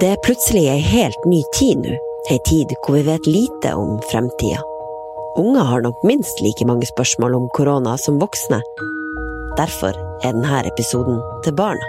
Det er plutselig ei helt ny tid nå, ei tid hvor vi vet lite om fremtida. Unger har nok minst like mange spørsmål om korona som voksne. Derfor er denne episoden til barna.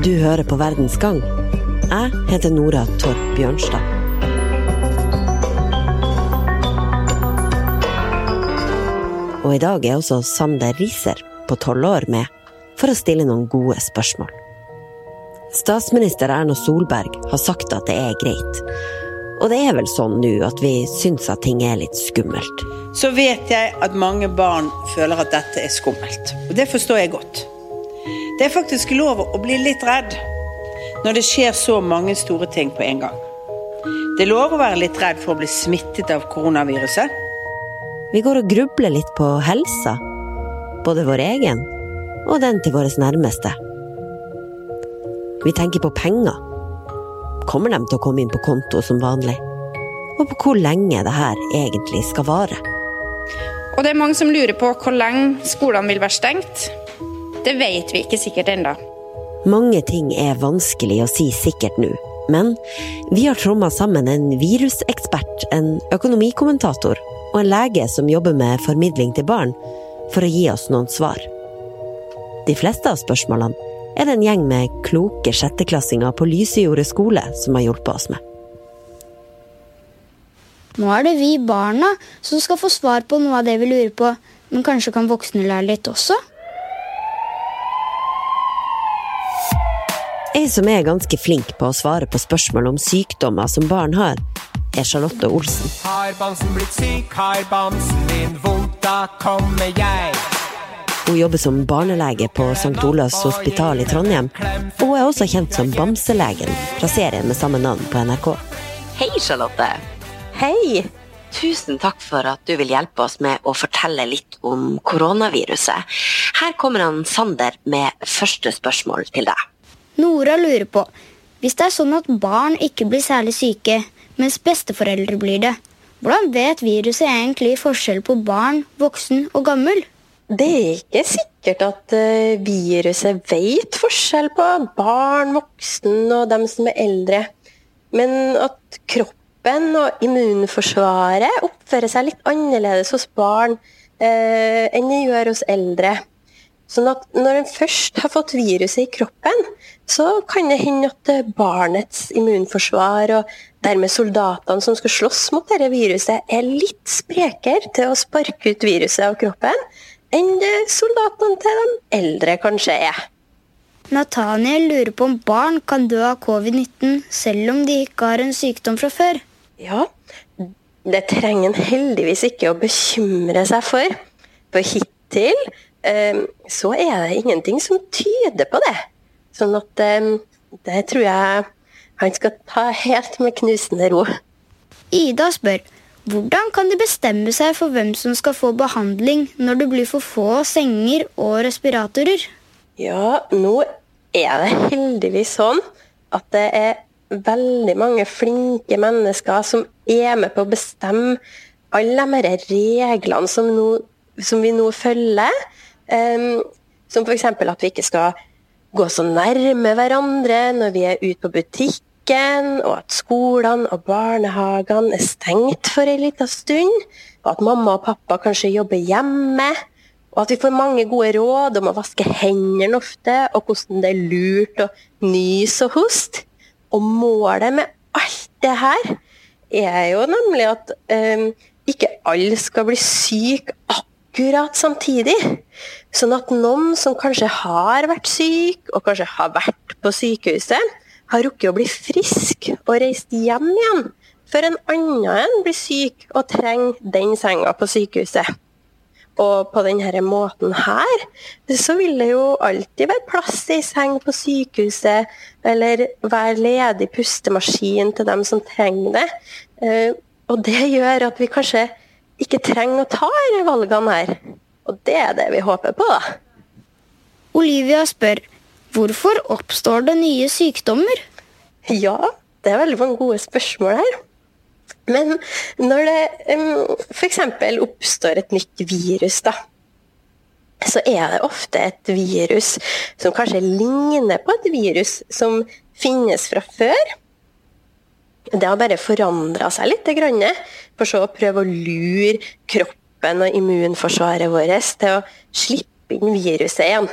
Du hører på Verdens gang. Jeg heter Nora Torp Bjørnstad. Og i dag er også Sander Riser på tolv år med for å stille noen gode spørsmål. Statsminister Erna Solberg har sagt at det er greit. Og det er vel sånn nå at vi syns at ting er litt skummelt. Så vet jeg at mange barn føler at dette er skummelt. Og det forstår jeg godt. Det er faktisk lov å bli litt redd når det skjer så mange store ting på en gang. Det er lov å være litt redd for å bli smittet av koronaviruset. Vi går og grubler litt på helsa. Både vår egen og den til våre nærmeste. Vi tenker på penger. Kommer de til å komme inn på konto som vanlig? Og på hvor lenge det her egentlig skal vare. Og det er mange som lurer på hvor lenge skolene vil være stengt. Det vet vi ikke sikkert ennå. Mange ting er vanskelig å si sikkert nå, men vi har tromma sammen en virusekspert, en økonomikommentator og en lege som jobber med formidling til barn, for å gi oss noen svar. De fleste av spørsmålene er det en gjeng med kloke sjetteklassinger på Lysejordet skole som har hjulpet oss med. Nå er det vi barna som skal få svar på noe av det vi lurer på, men kanskje kan voksne lære litt også? Ei som er ganske flink på å svare på spørsmål om sykdommer som barn har, er Charlotte Olsen. Har bamsen blitt syk, har bamsen din vondt, da kommer jeg. Hun jobber som barnelege på St. Olavs hospital i Trondheim, og hun er også kjent som Bamselegen fra serien med samme navn på NRK. Hei, Charlotte. Hei! Tusen takk for at du vil hjelpe oss med å fortelle litt om koronaviruset. Her kommer han Sander med første spørsmål til deg. Nora lurer på hvis det er sånn at barn ikke blir særlig syke, mens besteforeldre blir det, hvordan vet viruset egentlig forskjell på barn, voksen og gammel? Det er ikke sikkert at eh, viruset vet forskjell på barn, voksen og dem som er eldre. Men at kroppen og immunforsvaret oppfører seg litt annerledes hos barn eh, enn det gjør hos eldre. Sånn at når en først har fått viruset i kroppen, så kan det hende at eh, barnets immunforsvar og dermed soldatene som skal slåss mot dette viruset, er litt sprekere til å sparke ut viruset av kroppen enn soldatene til de eldre kanskje er. Nathaniel lurer på om barn kan dø av covid-19 selv om de ikke har en sykdom fra før. Ja, det trenger en heldigvis ikke å bekymre seg for. For hittil eh, så er det ingenting som tyder på det. Sånn at eh, det tror jeg han skal ta helt med knusende ro. Ida spør hvordan kan de bestemme seg for hvem som skal få behandling når det blir for få senger og respiratorer? Ja, nå er det heldigvis sånn at det er veldig mange flinke mennesker som er med på å bestemme alle de reglene som, nå, som vi nå følger. Um, som f.eks. at vi ikke skal gå så nærme hverandre når vi er ute på butikk og at skolene og barnehagene er stengt for en liten stund. Og at mamma og pappa kanskje jobber hjemme. Og at vi får mange gode råd om å vaske hendene ofte, og hvordan det er lurt å nyse og hoste. Og målet med alt det her er jo nemlig at um, ikke alle skal bli syke akkurat samtidig. Sånn at noen som kanskje har vært syk, og kanskje har vært på sykehuset, har rukket å bli frisk og reist hjem igjen, før en annen blir syk og trenger den senga på sykehuset. Og på denne måten her, så vil det jo alltid være plass i seng på sykehuset, eller være ledig pustemaskin til dem som trenger det. Eh, og det gjør at vi kanskje ikke trenger å ta disse valgene her. Og det er det vi håper på, da. Olivia spør Hvorfor oppstår det nye sykdommer? Ja, det er veldig mange gode spørsmål her. Men når det f.eks. oppstår et nytt virus, da, så er det ofte et virus som kanskje ligner på et virus som finnes fra før. Det har bare forandra seg litt, for så å prøve å lure kroppen og immunforsvaret vårt til å slippe inn viruset igjen.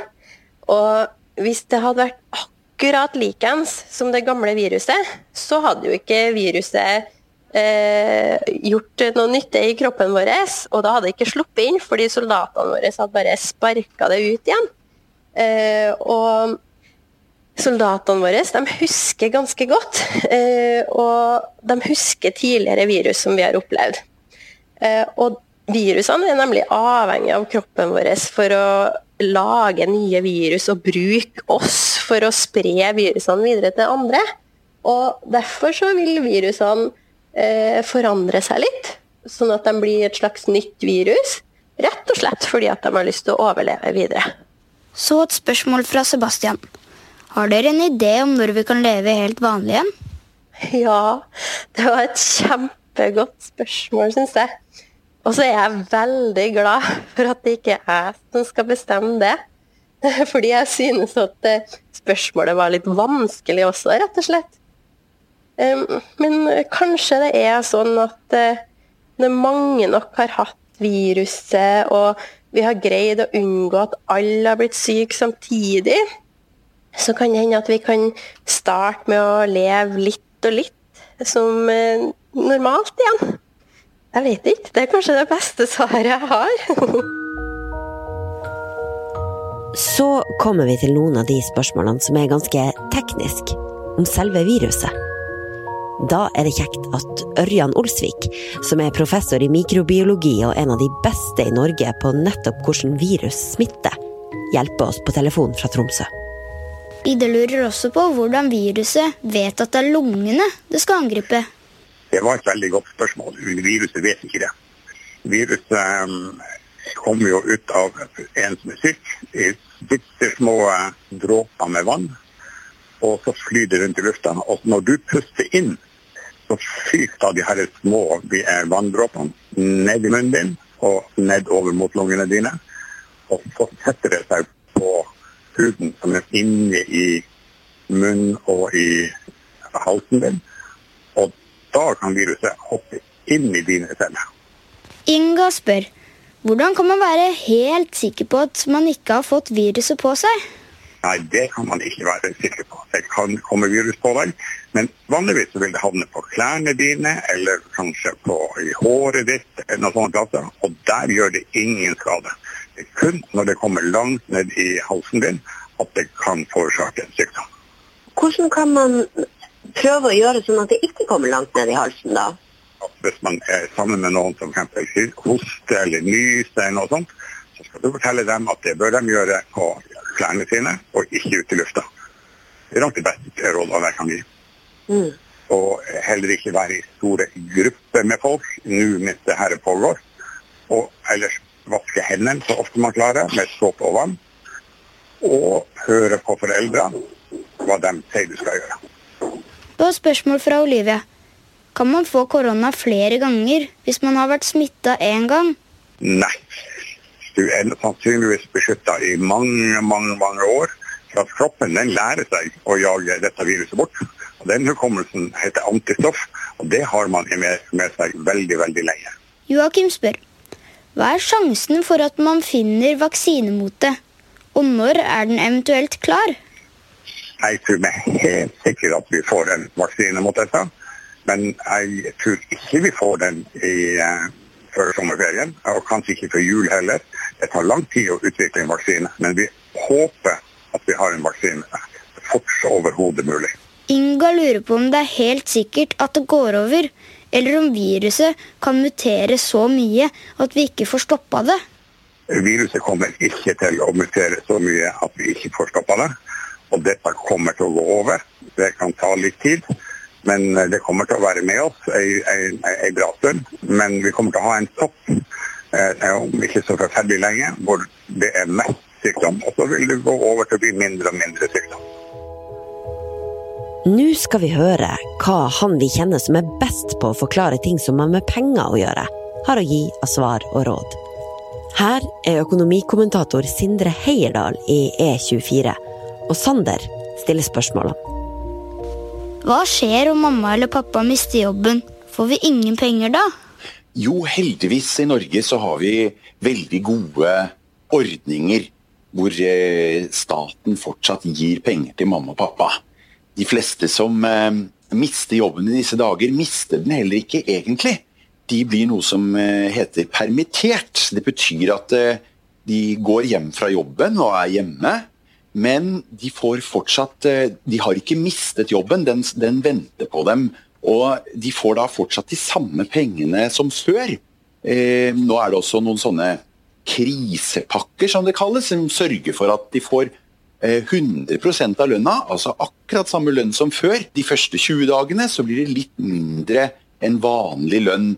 Og hvis det hadde vært akkurat likens som det gamle viruset, så hadde jo ikke viruset eh, gjort noe nytte i kroppen vår, og da hadde det ikke sluppet inn, fordi soldatene våre hadde bare sparka det ut igjen. Eh, og soldatene våre de husker ganske godt, eh, og de husker tidligere virus som vi har opplevd. Eh, og virusene er nemlig avhengig av kroppen vår for å lage nye virus og bruke oss for å spre virusene videre til andre. Og derfor så vil virusene eh, forandre seg litt, sånn at de blir et slags nytt virus. Rett og slett fordi at de har lyst til å overleve videre. Så et spørsmål fra Sebastian. Har dere en idé om når vi kan leve helt vanlig igjen? Ja, det var et kjempegodt spørsmål, syns jeg. Og så er jeg veldig glad for at det ikke er jeg som skal bestemme det. Fordi jeg synes at eh, spørsmålet var litt vanskelig også, rett og slett. Men kanskje det er sånn at eh, når mange nok har hatt viruset, og vi har greid å unngå at alle har blitt syke samtidig, så kan det hende at vi kan starte med å leve litt og litt som eh, normalt igjen. Jeg vet ikke. Det er kanskje det beste svaret jeg har. Så kommer vi til noen av de spørsmålene som er ganske tekniske, om selve viruset. Da er det kjekt at Ørjan Olsvik, som er professor i mikrobiologi og en av de beste i Norge på nettopp hvordan virus smitter, hjelper oss på telefon fra Tromsø. Ida lurer også på hvordan viruset vet at det er lungene det skal angripe. Det var et veldig godt spørsmål. Viruset vet ikke det. Viruset um, kommer jo ut av en som er syk, i bitte små eh, dråper med vann. Og så flyr det rundt i lufta. Og når du puster inn, så fyker de her små de vanndråpene ned i munnen din og nedover mot lungene dine. Og så setter det seg på huden som er inne i munnen og i halsen din da kan viruset hoppe inn i dine celler. Inga spør hvordan kan man være helt sikker på at man ikke har fått viruset på seg? Nei, det kan man ikke være sikker på. Det kan komme virus på deg, men vanligvis vil det havne på klærne dine eller kanskje på, i håret ditt, eller noe sånt plasser, og der gjør det ingen skade. Det er kun når det kommer langt ned i halsen din at det kan forårsake en sykdom. Hvordan kan man prøve å gjøre sånn at det ikke kommer langt ned i halsen da? Hvis man er sammen med noen som f.eks. hoster eller nyser, eller noe sånt, så skal du fortelle dem at det bør de gjøre på klærne sine, og ikke ute i lufta. Det er nok det beste rådet jeg kan gi. Mm. Og heller ikke være i store grupper med folk nå mens det her pågår. Og ellers vaske hendene så ofte man klarer, med såpe og vann. Og høre på foreldrene hva de sier du skal gjøre. Og spørsmål fra Olivia. Kan man få korona flere ganger hvis man har vært smitta én gang? Nei. Du er sannsynligvis beskytta i mange, mange mange år. For at kroppen den lærer seg å jage dette viruset bort. Og Den hukommelsen heter antistoff, og det har man med, med seg veldig, veldig lenge. Joakim spør hva er sjansen for at man finner vaksine mot det? Og når er den eventuelt klar? Jeg tror vi helt sikkert at vi får en vaksine mot dette. Men jeg tror ikke vi får den i, uh, før sommerferien, og kanskje ikke før jul heller. Det tar lang tid å utvikle en vaksine, men vi håper at vi har en vaksine så fort som overhodet mulig. Inga lurer på om det er helt sikkert at det går over, eller om viruset kan mutere så mye at vi ikke får stoppa det. Viruset kommer ikke til å mutere så mye at vi ikke får stoppa det. Og dette kommer til å gå over. Det kan ta litt tid. Men eh, det kommer til å være med oss ei bra stund. Men vi kommer til å ha en topp eh, om ikke så forferdelig lenge hvor det er mest sykdom. Og så vil det gå over til å bli mindre og mindre sykdom. Nå skal vi høre hva han vi kjenner som er best på å forklare ting som har med penger å gjøre, har å gi av svar og råd. Her er økonomikommentator Sindre Heierdal i E24, og Sander stiller spørsmålene. Hva skjer om mamma eller pappa mister jobben? Får vi ingen penger da? Jo, heldigvis i Norge så har vi veldig gode ordninger hvor eh, staten fortsatt gir penger til mamma og pappa. De fleste som eh, mister jobben i disse dager, mister den heller ikke egentlig. De blir noe som eh, heter permittert. Det betyr at de går hjem fra jobben og er hjemme. Men de får fortsatt eh, De har ikke mistet jobben, den, den venter på dem. Og de får da fortsatt de samme pengene som før. Eh, nå er det også noen sånne krisepakker, som det kalles, som sørger for at de får eh, 100 av lønna, altså akkurat samme lønn som før. De første 20 dagene så blir det litt mindre enn vanlig lønn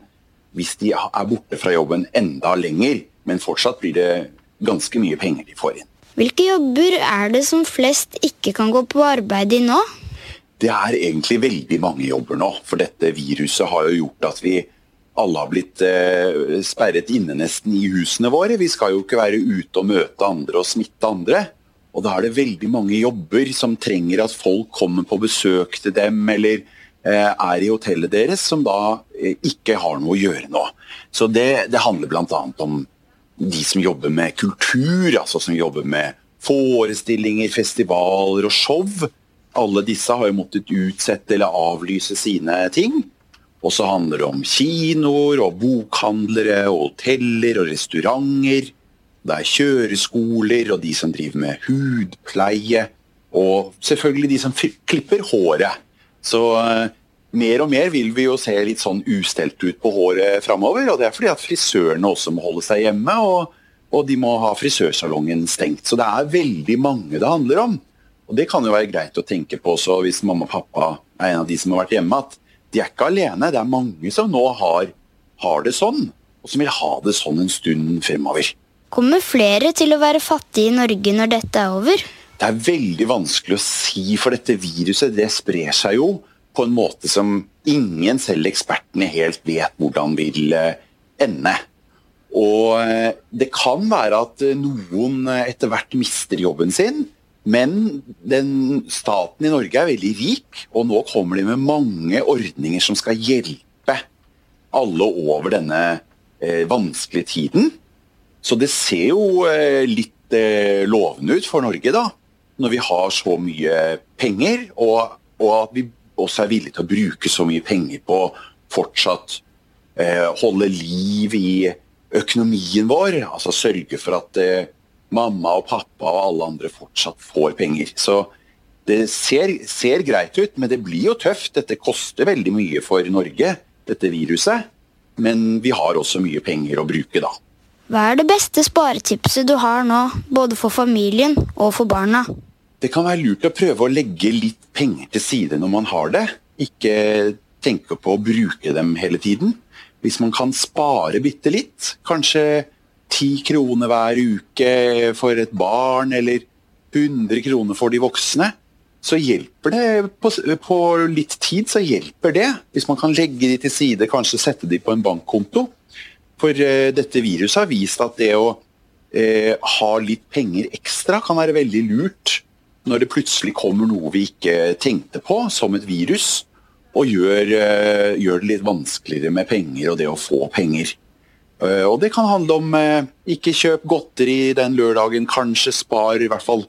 hvis de er borte fra jobben enda lenger. Men fortsatt blir det ganske mye penger de får inn. Hvilke jobber er det som flest ikke kan gå på arbeid i nå? Det er egentlig veldig mange jobber nå, for dette viruset har jo gjort at vi alle har blitt eh, sperret inne nesten i husene våre. Vi skal jo ikke være ute og møte andre og smitte andre. Og da er det veldig mange jobber som trenger at folk kommer på besøk til dem, eller eh, er i hotellet deres, som da eh, ikke har noe å gjøre nå. Så det, det handler bl.a. om de som jobber med kultur, altså som jobber med forestillinger, festivaler og show. Alle disse har jo måttet utsette eller avlyse sine ting. Og så handler det om kinoer og bokhandlere og hoteller og restauranter. Det er kjøreskoler og de som driver med hudpleie. Og selvfølgelig de som klipper håret. Så uh, mer og mer vil vi jo se litt sånn ustelt ut på håret framover. Og det er fordi at frisørene også må holde seg hjemme, og, og de må ha frisørsalongen stengt. Så det er veldig mange det handler om. Og det kan jo være greit å tenke på også hvis mamma og pappa er en av de som har vært hjemme, at de er ikke alene. Det er mange som nå har, har det sånn, og som vil ha det sånn en stund fremover. Kommer flere til å være fattige i Norge når dette er over? Det er veldig vanskelig å si, for dette viruset det sprer seg jo på en måte som ingen, selv ekspertene, helt vet hvordan vil eh, ende. Og eh, det kan være at eh, noen etter hvert mister jobben sin, men den staten i Norge er veldig rik, og nå kommer de med mange ordninger som skal hjelpe alle over denne eh, vanskelige tiden. Så det ser jo eh, litt eh, lovende ut for Norge, da. Når vi har så mye penger, og, og, at vi også er villige til å bruke så mye penger på fortsatt eh, holde liv i økonomien vår. Altså sørge for at eh, mamma og pappa og alle andre fortsatt får penger. Så det ser, ser, greit ut, men det blir jo tøft. Dette koster veldig mye for Norge, dette viruset. Men vi har også mye penger å bruke, da. Hva er det beste sparetipset du har nå, både for familien og for barna? Det kan være lurt å prøve å legge litt penger til side når man har det. Ikke tenke på å bruke dem hele tiden. Hvis man kan spare bitte litt, kanskje ti kroner hver uke for et barn, eller 100 kroner for de voksne, så hjelper det på, på, litt tid så hjelper det. Hvis man kan legge de til side, kanskje sette de på en bankkonto. For uh, dette viruset har vist at det å uh, ha litt penger ekstra kan være veldig lurt når det plutselig kommer noe vi ikke tenkte på, som et virus, og gjør, uh, gjør det litt vanskeligere med penger og det å få penger. Eh, og det kan handle om eh, ikke kjøp godteri den lørdagen, kanskje spar i hvert fall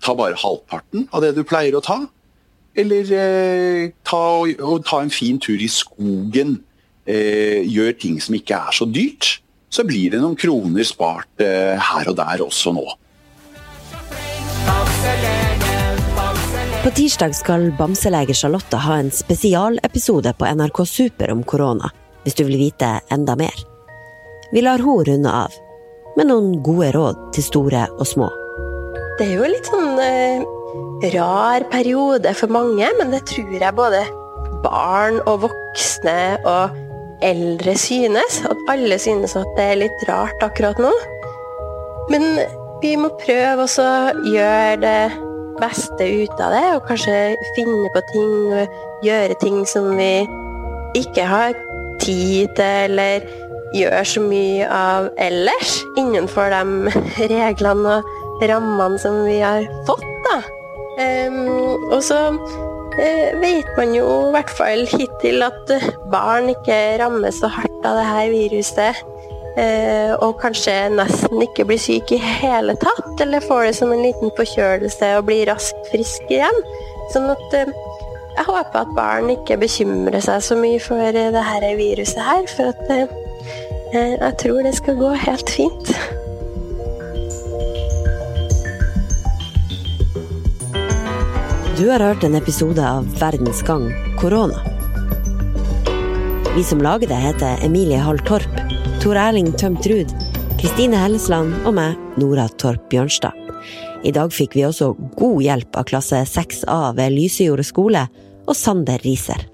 Ta bare halvparten av det du pleier å ta. Eller eh, ta, og, ta en fin tur i skogen. Eh, gjør ting som ikke er så dyrt. Så blir det noen kroner spart eh, her og der også nå. På tirsdag skal bamselege Charlotte ha en spesialepisode på NRK Super om korona, hvis du vil vite enda mer. Vi lar henne runde av med noen gode råd til store og små. Det er jo litt sånn eh, rar periode for mange, men det tror jeg både barn og voksne og eldre synes. At alle synes at det er litt rart akkurat nå. Men vi må prøve å gjøre det beste ut av det, og kanskje finne på ting og gjøre ting som vi ikke har tid til, eller gjør så mye av ellers, innenfor de reglene og rammene som vi har fått. da. Um, og så uh, vet man jo i hvert fall hittil at barn ikke rammes så hardt av det her viruset. Uh, og kanskje nesten ikke blir syk i hele tatt, eller får det som en liten forkjølelse og blir raskt frisk igjen. Sånn at uh, jeg håper at barn ikke bekymrer seg så mye for det her viruset her, for at eh, jeg tror det skal gå helt fint. Du har hørt en episode av Verdens gang korona. Vi som lager det, heter Emilie Hall Torp, Tor Erling Tømt Ruud, Kristine Hellesland og meg, Nora Torp Bjørnstad. I dag fikk vi også god hjelp av klasse 6A ved Lysejordet skole og Sander Riser.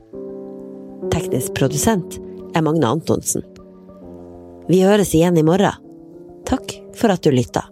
Teknisk produsent er Magne Antonsen. Vi høres igjen i morgen. Takk for at du lytta.